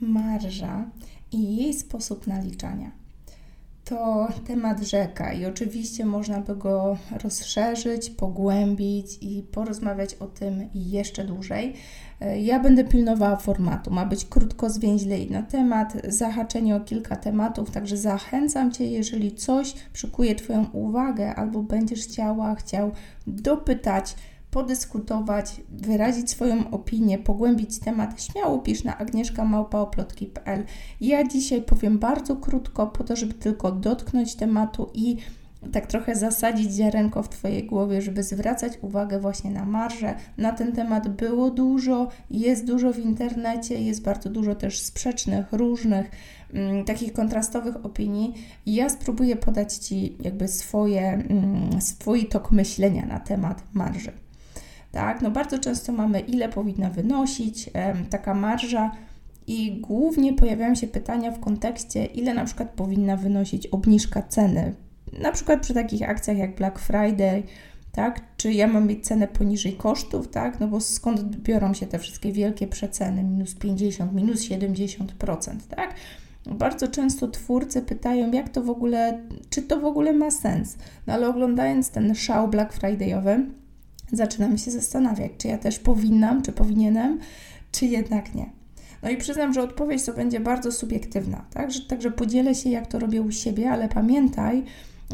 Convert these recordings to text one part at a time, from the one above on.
marża i jej sposób naliczania. To temat rzeka i oczywiście można by go rozszerzyć, pogłębić i porozmawiać o tym jeszcze dłużej. Ja będę pilnowała formatu. Ma być krótko, zwięźle i na temat, zahaczenie o kilka tematów, także zachęcam Cię, jeżeli coś przykuje Twoją uwagę albo będziesz chciała, chciał dopytać, podyskutować, wyrazić swoją opinię, pogłębić temat, śmiało pisz na agnieszkamałpaoplotki.pl. Ja dzisiaj powiem bardzo krótko, po to, żeby tylko dotknąć tematu i tak trochę zasadzić ziarenko w Twojej głowie, żeby zwracać uwagę właśnie na marże. Na ten temat było dużo, jest dużo w internecie, jest bardzo dużo też sprzecznych, różnych, mm, takich kontrastowych opinii. Ja spróbuję podać Ci jakby swoje, mm, swój tok myślenia na temat marży. Tak, no bardzo często mamy, ile powinna wynosić taka marża, i głównie pojawiają się pytania w kontekście, ile na przykład powinna wynosić obniżka ceny. Na przykład przy takich akcjach jak Black Friday, tak? Czy ja mam mieć cenę poniżej kosztów, tak? No bo skąd biorą się te wszystkie wielkie przeceny, minus 50, minus 70%, tak? Bardzo często twórcy pytają, jak to w ogóle, czy to w ogóle ma sens. No ale oglądając ten szał Black Friday'owy, zaczynam się zastanawiać, czy ja też powinnam, czy powinienem, czy jednak nie. No i przyznam, że odpowiedź to będzie bardzo subiektywna, tak? Że, także podzielę się, jak to robię u siebie, ale pamiętaj,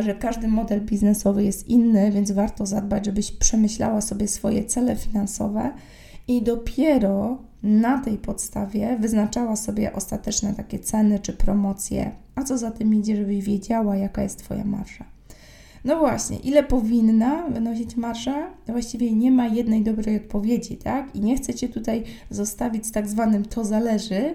że każdy model biznesowy jest inny, więc warto zadbać, żebyś przemyślała sobie swoje cele finansowe i dopiero na tej podstawie wyznaczała sobie ostateczne takie ceny czy promocje, a co za tym idzie, żebyś wiedziała, jaka jest Twoja marsza. No właśnie, ile powinna wynosić marsza? Właściwie nie ma jednej dobrej odpowiedzi, tak? I nie chcę Cię tutaj zostawić z tak zwanym to zależy,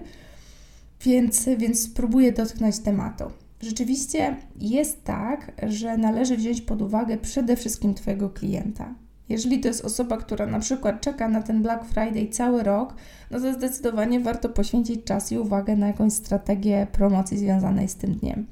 więc, więc spróbuję dotknąć tematu. Rzeczywiście jest tak, że należy wziąć pod uwagę przede wszystkim Twojego klienta. Jeżeli to jest osoba, która na przykład czeka na ten Black Friday cały rok, no to zdecydowanie warto poświęcić czas i uwagę na jakąś strategię promocji związanej z tym dniem.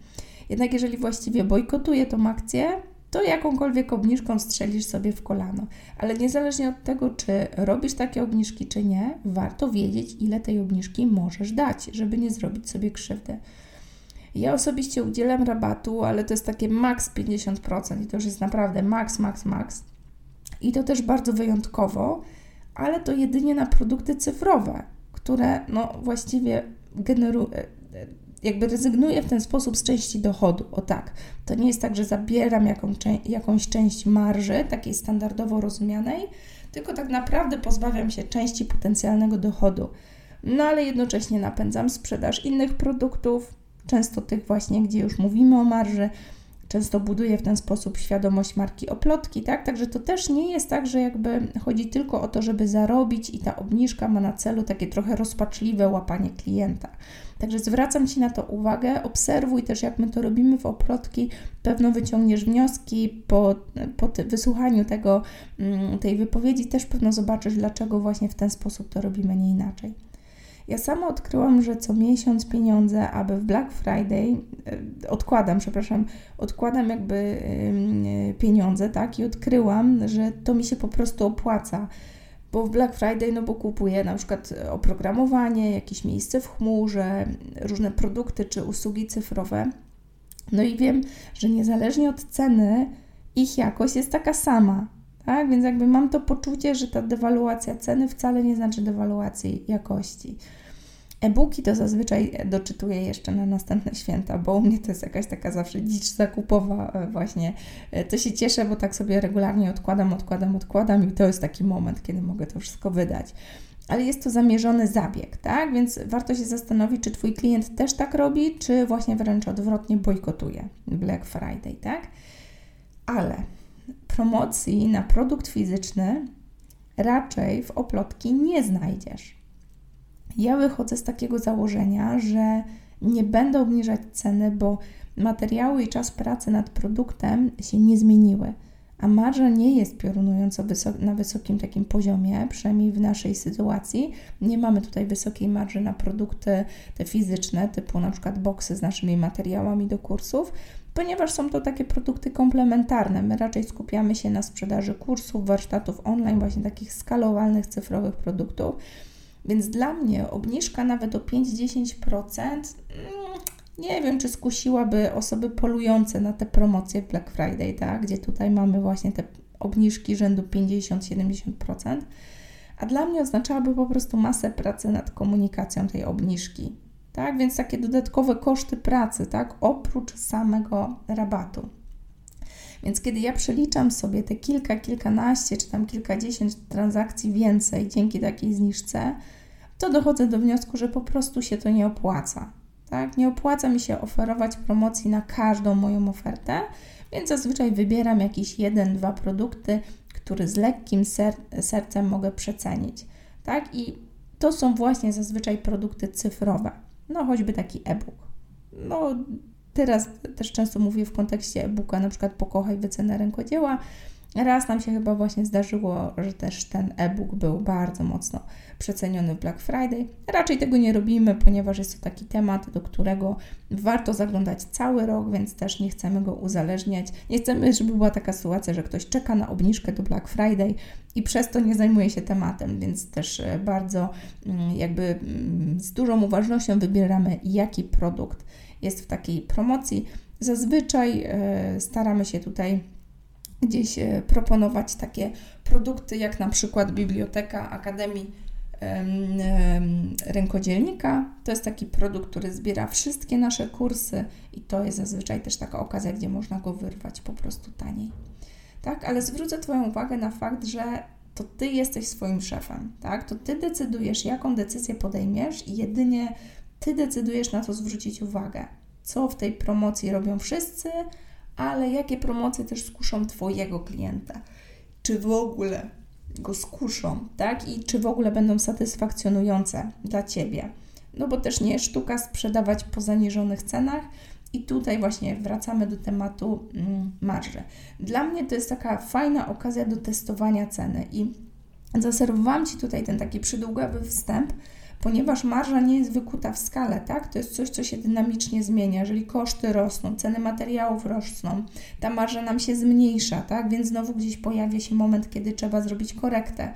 Jednak jeżeli właściwie bojkotuje tą akcję, to jakąkolwiek obniżką strzelisz sobie w kolano. Ale niezależnie od tego, czy robisz takie obniżki, czy nie, warto wiedzieć, ile tej obniżki możesz dać, żeby nie zrobić sobie krzywdy. Ja osobiście udzielam rabatu, ale to jest takie maks 50% i to już jest naprawdę maks, maks, maks. I to też bardzo wyjątkowo, ale to jedynie na produkty cyfrowe, które no właściwie generują jakby rezygnuję w ten sposób z części dochodu. O tak, to nie jest tak, że zabieram jaką, jakąś część marży, takiej standardowo rozumianej, tylko tak naprawdę pozbawiam się części potencjalnego dochodu. No ale jednocześnie napędzam sprzedaż innych produktów, często tych właśnie, gdzie już mówimy o marży, często buduje w ten sposób świadomość marki oplotki, tak? Także to też nie jest tak, że jakby chodzi tylko o to, żeby zarobić i ta obniżka ma na celu takie trochę rozpaczliwe łapanie klienta. Także zwracam Ci na to uwagę, obserwuj też, jak my to robimy w oplotki, pewno wyciągniesz wnioski po, po wysłuchaniu tego, mm, tej wypowiedzi, też pewno zobaczysz, dlaczego właśnie w ten sposób to robimy, nie inaczej. Ja sama odkryłam, że co miesiąc pieniądze, aby w Black Friday e, odkładam, przepraszam, odkładam jakby pieniądze, tak? I odkryłam, że to mi się po prostu opłaca. Bo w Black Friday, no bo kupuję na przykład oprogramowanie, jakieś miejsce w chmurze, różne produkty czy usługi cyfrowe. No i wiem, że niezależnie od ceny, ich jakość jest taka sama. Tak? Więc jakby mam to poczucie, że ta dewaluacja ceny wcale nie znaczy dewaluacji jakości. E-booki to zazwyczaj doczytuję jeszcze na następne święta, bo u mnie to jest jakaś taka zawsze dzicz zakupowa e, właśnie. E, to się cieszę, bo tak sobie regularnie odkładam, odkładam, odkładam i to jest taki moment, kiedy mogę to wszystko wydać. Ale jest to zamierzony zabieg, tak? Więc warto się zastanowić, czy Twój klient też tak robi, czy właśnie wręcz odwrotnie bojkotuje Black Friday, tak? Ale promocji na produkt fizyczny raczej w oplotki nie znajdziesz. Ja wychodzę z takiego założenia, że nie będę obniżać ceny, bo materiały i czas pracy nad produktem się nie zmieniły, a marża nie jest piorunująco wysok na wysokim takim poziomie, przynajmniej w naszej sytuacji. Nie mamy tutaj wysokiej marży na produkty te fizyczne, typu na przykład boxy z naszymi materiałami do kursów, ponieważ są to takie produkty komplementarne. My raczej skupiamy się na sprzedaży kursów, warsztatów online, właśnie takich skalowalnych cyfrowych produktów. Więc dla mnie obniżka nawet o 5-10% mm, nie wiem, czy skusiłaby osoby polujące na te promocje Black Friday, tak? gdzie tutaj mamy właśnie te obniżki rzędu 50-70%. A dla mnie oznaczałaby po prostu masę pracy nad komunikacją tej obniżki. Tak? Więc takie dodatkowe koszty pracy, tak? oprócz samego rabatu. Więc kiedy ja przeliczam sobie te kilka, kilkanaście czy tam kilkadziesiąt transakcji więcej dzięki takiej zniżce, to dochodzę do wniosku, że po prostu się to nie opłaca. Tak? Nie opłaca mi się oferować promocji na każdą moją ofertę, więc zazwyczaj wybieram jakieś jeden, dwa produkty, które z lekkim ser sercem mogę przecenić. Tak? I to są właśnie zazwyczaj produkty cyfrowe. No choćby taki e-book. No teraz też często mówię w kontekście e-booka, na przykład Pokochaj wycenę rękodzieła, Raz nam się chyba właśnie zdarzyło, że też ten e-book był bardzo mocno przeceniony w Black Friday. Raczej tego nie robimy, ponieważ jest to taki temat, do którego warto zaglądać cały rok, więc też nie chcemy go uzależniać. Nie chcemy, żeby była taka sytuacja, że ktoś czeka na obniżkę do Black Friday i przez to nie zajmuje się tematem, więc też e, bardzo mm, jakby mm, z dużą uważnością wybieramy, jaki produkt jest w takiej promocji. Zazwyczaj e, staramy się tutaj gdzieś proponować takie produkty, jak na przykład Biblioteka Akademii Rękodzielnika. To jest taki produkt, który zbiera wszystkie nasze kursy i to jest zazwyczaj też taka okazja, gdzie można go wyrwać po prostu taniej. Tak, ale zwrócę Twoją uwagę na fakt, że to Ty jesteś swoim szefem, tak? To Ty decydujesz, jaką decyzję podejmiesz i jedynie Ty decydujesz, na co zwrócić uwagę. Co w tej promocji robią wszyscy, ale jakie promocje też skuszą Twojego klienta. Czy w ogóle go skuszą, tak? I czy w ogóle będą satysfakcjonujące dla Ciebie. No bo też nie sztuka sprzedawać po zaniżonych cenach. I tutaj właśnie wracamy do tematu mm, marży. Dla mnie to jest taka fajna okazja do testowania ceny i zaserwowałam Ci tutaj ten taki przydługawy wstęp, ponieważ marża nie jest wykuta w skale, tak? To jest coś, co się dynamicznie zmienia. Jeżeli koszty rosną, ceny materiałów rosną, ta marża nam się zmniejsza, tak? Więc znowu gdzieś pojawia się moment, kiedy trzeba zrobić korektę.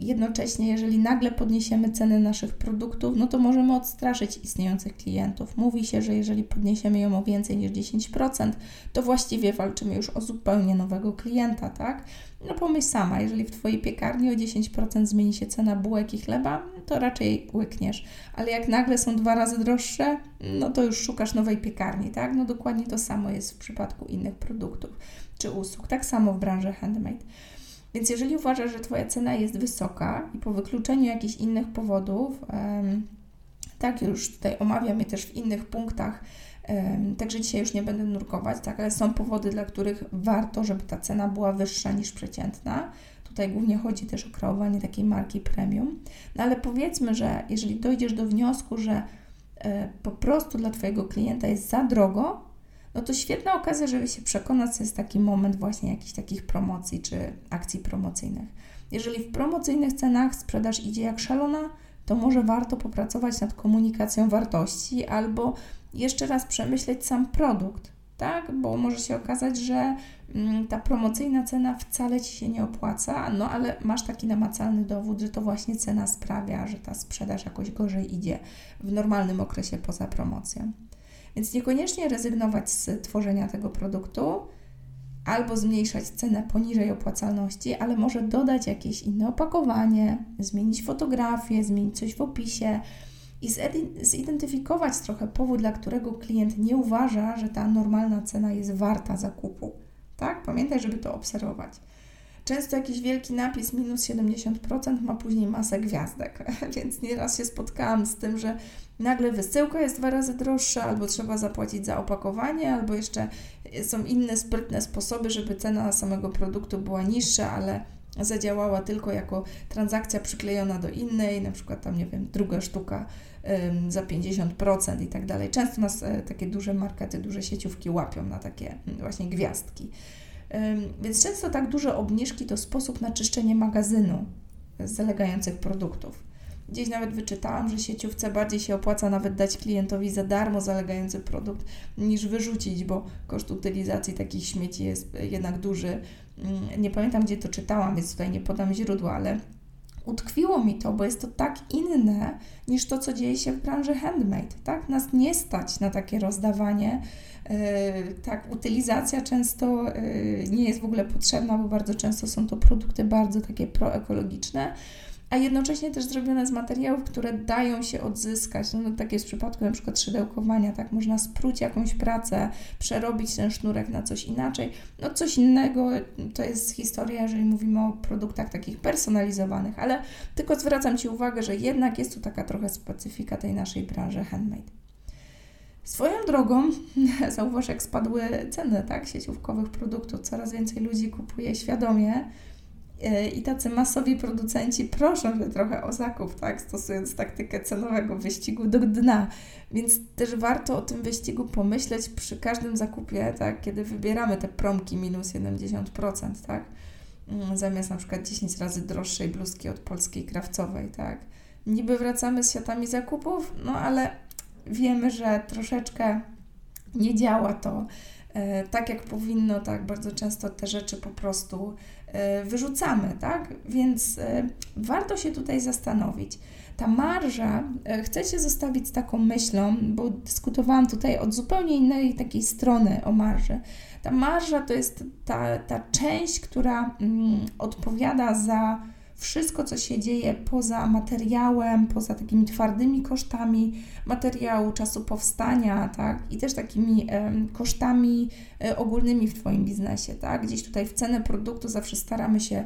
Jednocześnie, jeżeli nagle podniesiemy ceny naszych produktów, no to możemy odstraszyć istniejących klientów. Mówi się, że jeżeli podniesiemy ją o więcej niż 10%, to właściwie walczymy już o zupełnie nowego klienta, tak? No pomyśl sama, jeżeli w Twojej piekarni o 10% zmieni się cena bułek i chleba, to raczej łykniesz. Ale jak nagle są dwa razy droższe, no to już szukasz nowej piekarni, tak? No dokładnie to samo jest w przypadku innych produktów czy usług. Tak samo w branży handmade. Więc jeżeli uważasz, że Twoja cena jest wysoka i po wykluczeniu jakichś innych powodów, tak już tutaj omawiam je też w innych punktach, także dzisiaj już nie będę nurkować, tak, ale są powody, dla których warto, żeby ta cena była wyższa niż przeciętna. Tutaj głównie chodzi też o kreowanie takiej marki premium. No ale powiedzmy, że jeżeli dojdziesz do wniosku, że e, po prostu dla Twojego klienta jest za drogo, no to świetna okazja, żeby się przekonać, co jest taki moment właśnie jakichś takich promocji czy akcji promocyjnych. Jeżeli w promocyjnych cenach sprzedaż idzie jak szalona, to może warto popracować nad komunikacją wartości albo jeszcze raz przemyśleć sam produkt, tak? Bo może się okazać, że mm, ta promocyjna cena wcale Ci się nie opłaca, no ale masz taki namacalny dowód, że to właśnie cena sprawia, że ta sprzedaż jakoś gorzej idzie w normalnym okresie poza promocją. Więc niekoniecznie rezygnować z tworzenia tego produktu albo zmniejszać cenę poniżej opłacalności, ale może dodać jakieś inne opakowanie, zmienić fotografię, zmienić coś w opisie i zidentyfikować trochę powód, dla którego klient nie uważa, że ta normalna cena jest warta zakupu. Tak? Pamiętaj, żeby to obserwować. Często jakiś wielki napis minus 70% ma później masę gwiazdek, więc nieraz się spotkałam z tym, że nagle wysyłka jest dwa razy droższa, albo trzeba zapłacić za opakowanie, albo jeszcze są inne sprytne sposoby, żeby cena samego produktu była niższa, ale zadziałała tylko jako transakcja przyklejona do innej, na przykład tam, nie wiem, druga sztuka ym, za 50% i tak dalej. Często nas y, takie duże markety, duże sieciówki łapią na takie y, właśnie gwiazdki. Więc często tak duże obniżki to sposób na czyszczenie magazynu zalegających produktów. Gdzieś nawet wyczytałam, że sieciówce bardziej się opłaca nawet dać klientowi za darmo zalegający produkt niż wyrzucić, bo koszt utylizacji takich śmieci jest jednak duży. Nie pamiętam, gdzie to czytałam, więc tutaj nie podam źródła, ale utkwiło mi to, bo jest to tak inne niż to, co dzieje się w branży handmade. Tak? Nas nie stać na takie rozdawanie. Yy, tak, utylizacja często yy, nie jest w ogóle potrzebna, bo bardzo często są to produkty bardzo takie proekologiczne a jednocześnie też zrobione z materiałów, które dają się odzyskać. No, no tak jest w przypadku na przykład szydełkowania, tak? Można spróć jakąś pracę, przerobić ten sznurek na coś inaczej. No coś innego to jest historia, jeżeli mówimy o produktach takich personalizowanych, ale tylko zwracam Ci uwagę, że jednak jest tu taka trochę specyfika tej naszej branży handmade. Swoją drogą, zauważ, jak spadły ceny tak, sieciówkowych produktów, coraz więcej ludzi kupuje świadomie, i tacy masowi producenci proszą się trochę o zakup, tak, stosując taktykę cenowego wyścigu do dna. Więc też warto o tym wyścigu pomyśleć przy każdym zakupie, tak, kiedy wybieramy te promki minus 70%, tak, mm, zamiast na przykład 10 razy droższej bluzki od polskiej krawcowej, tak. Niby wracamy z światami zakupów, no ale wiemy, że troszeczkę nie działa to e, tak, jak powinno, tak, bardzo często te rzeczy po prostu E, wyrzucamy, tak? Więc e, warto się tutaj zastanowić. Ta marża, e, chcę się zostawić z taką myślą, bo dyskutowałam tutaj od zupełnie innej takiej strony o marży. Ta marża to jest ta, ta część, która mm, odpowiada za wszystko, co się dzieje poza materiałem, poza takimi twardymi kosztami materiału, czasu powstania, tak, i też takimi e, kosztami e, ogólnymi w Twoim biznesie, tak. Gdzieś tutaj w cenę produktu zawsze staramy się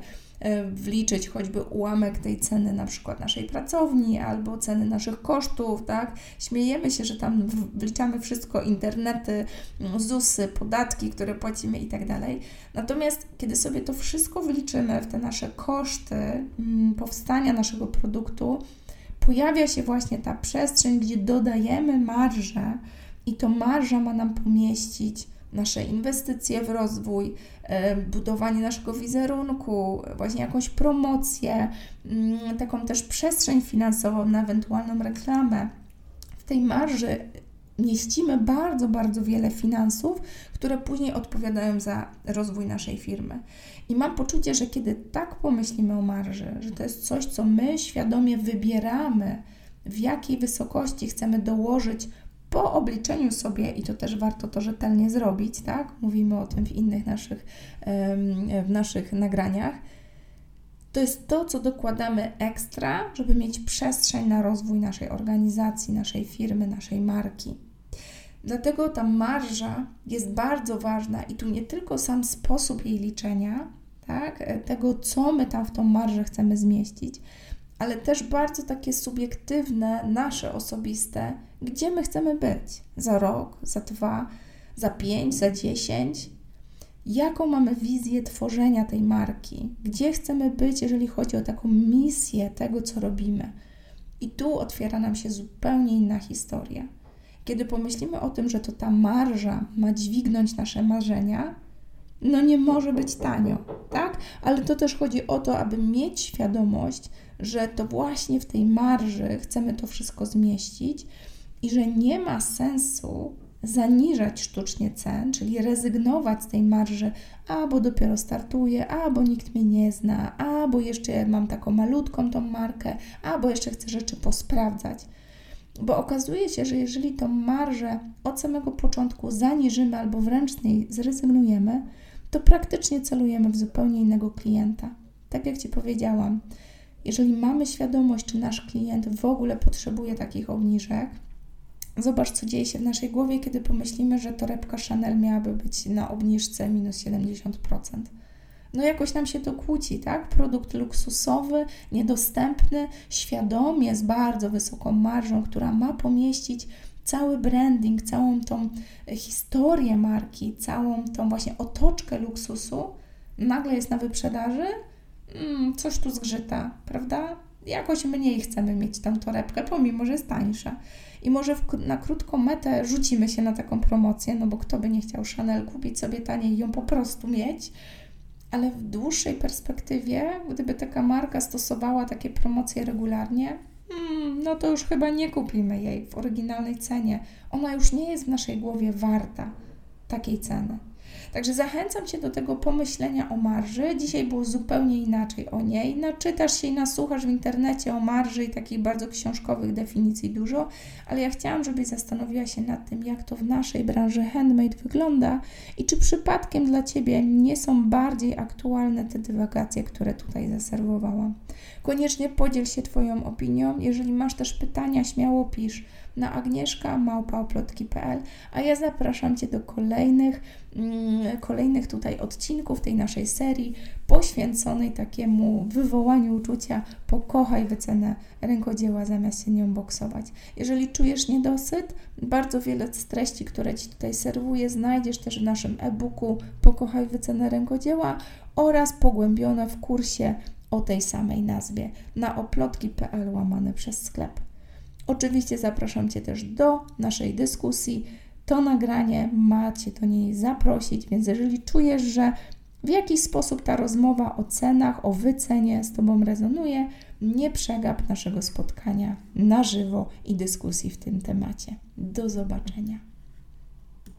wliczyć choćby ułamek tej ceny na przykład naszej pracowni albo ceny naszych kosztów, tak? Śmiejemy się, że tam wliczamy wszystko, internety, ZUSy, podatki, które płacimy i tak dalej. Natomiast kiedy sobie to wszystko wliczymy w te nasze koszty mm, powstania naszego produktu, pojawia się właśnie ta przestrzeń, gdzie dodajemy marżę i to marża ma nam pomieścić nasze inwestycje w rozwój, e, budowanie naszego wizerunku, właśnie jakąś promocję, mm, taką też przestrzeń finansową na ewentualną reklamę. W tej marży mieścimy bardzo, bardzo wiele finansów, które później odpowiadają za rozwój naszej firmy. I mam poczucie, że kiedy tak pomyślimy o marży, że to jest coś, co my świadomie wybieramy, w jakiej wysokości chcemy dołożyć po obliczeniu sobie, i to też warto to rzetelnie zrobić, tak? Mówimy o tym w innych naszych, w naszych nagraniach. To jest to, co dokładamy ekstra, żeby mieć przestrzeń na rozwój naszej organizacji, naszej firmy, naszej marki. Dlatego ta marża jest bardzo ważna i tu nie tylko sam sposób jej liczenia, tak, tego, co my tam w tą marżę chcemy zmieścić, ale też bardzo takie subiektywne, nasze osobiste, gdzie my chcemy być za rok, za dwa, za pięć, za dziesięć. Jaką mamy wizję tworzenia tej marki? Gdzie chcemy być, jeżeli chodzi o taką misję tego, co robimy? I tu otwiera nam się zupełnie inna historia. Kiedy pomyślimy o tym, że to ta marża ma dźwignąć nasze marzenia, no nie może być tanio, tak? Ale to też chodzi o to, aby mieć świadomość, że to właśnie w tej marży chcemy to wszystko zmieścić i że nie ma sensu zaniżać sztucznie cen, czyli rezygnować z tej marży, albo dopiero startuję, albo nikt mnie nie zna, albo jeszcze mam taką malutką tą markę, albo jeszcze chcę rzeczy posprawdzać. Bo okazuje się, że jeżeli tą marżę od samego początku zaniżymy albo wręcz z niej zrezygnujemy, to praktycznie celujemy w zupełnie innego klienta. Tak jak Ci powiedziałam, jeżeli mamy świadomość, czy nasz klient w ogóle potrzebuje takich obniżek, zobacz, co dzieje się w naszej głowie, kiedy pomyślimy, że torebka Chanel miałaby być na obniżce minus 70%. No jakoś nam się to kłóci, tak? Produkt luksusowy, niedostępny, świadomie, z bardzo wysoką marżą, która ma pomieścić cały branding, całą tą historię marki, całą tą właśnie otoczkę luksusu, nagle jest na wyprzedaży, mm, coś tu zgrzyta, prawda? Jakoś mniej chcemy mieć tam torebkę, pomimo, że jest tańsza. I może w, na krótką metę rzucimy się na taką promocję, no bo kto by nie chciał Chanel kupić sobie taniej i ją po prostu mieć, ale w dłuższej perspektywie, gdyby taka marka stosowała takie promocje regularnie, hmm, no to już chyba nie kupimy jej w oryginalnej cenie. Ona już nie jest w naszej głowie warta takiej ceny. Także zachęcam Cię do tego pomyślenia o marży. Dzisiaj było zupełnie inaczej o niej. Naczytasz się i nasłuchasz w internecie o marży i takich bardzo książkowych definicji dużo, ale ja chciałam, żebyś zastanowiła się nad tym, jak to w naszej branży handmade wygląda i czy przypadkiem dla Ciebie nie są bardziej aktualne te dywagacje, które tutaj zaserwowałam. Koniecznie podziel się Twoją opinią. Jeżeli masz też pytania, śmiało pisz na agnieszka.małpaoplotki.pl, a ja zapraszam Cię do kolejnych, mm, kolejnych tutaj odcinków tej naszej serii poświęconej takiemu wywołaniu uczucia pokochaj wycenę rękodzieła zamiast się nią boksować. Jeżeli czujesz niedosyt, bardzo wiele z treści, które Ci tutaj serwuję, znajdziesz też w naszym e-booku Pokochaj wycenę rękodzieła oraz pogłębione w kursie o tej samej nazwie na oplotki.pl łamane przez sklep. Oczywiście zapraszam Cię też do naszej dyskusji. To nagranie macie do niej zaprosić, więc jeżeli czujesz, że w jakiś sposób ta rozmowa o cenach, o wycenie z Tobą rezonuje, nie przegap naszego spotkania na żywo i dyskusji w tym temacie. Do zobaczenia.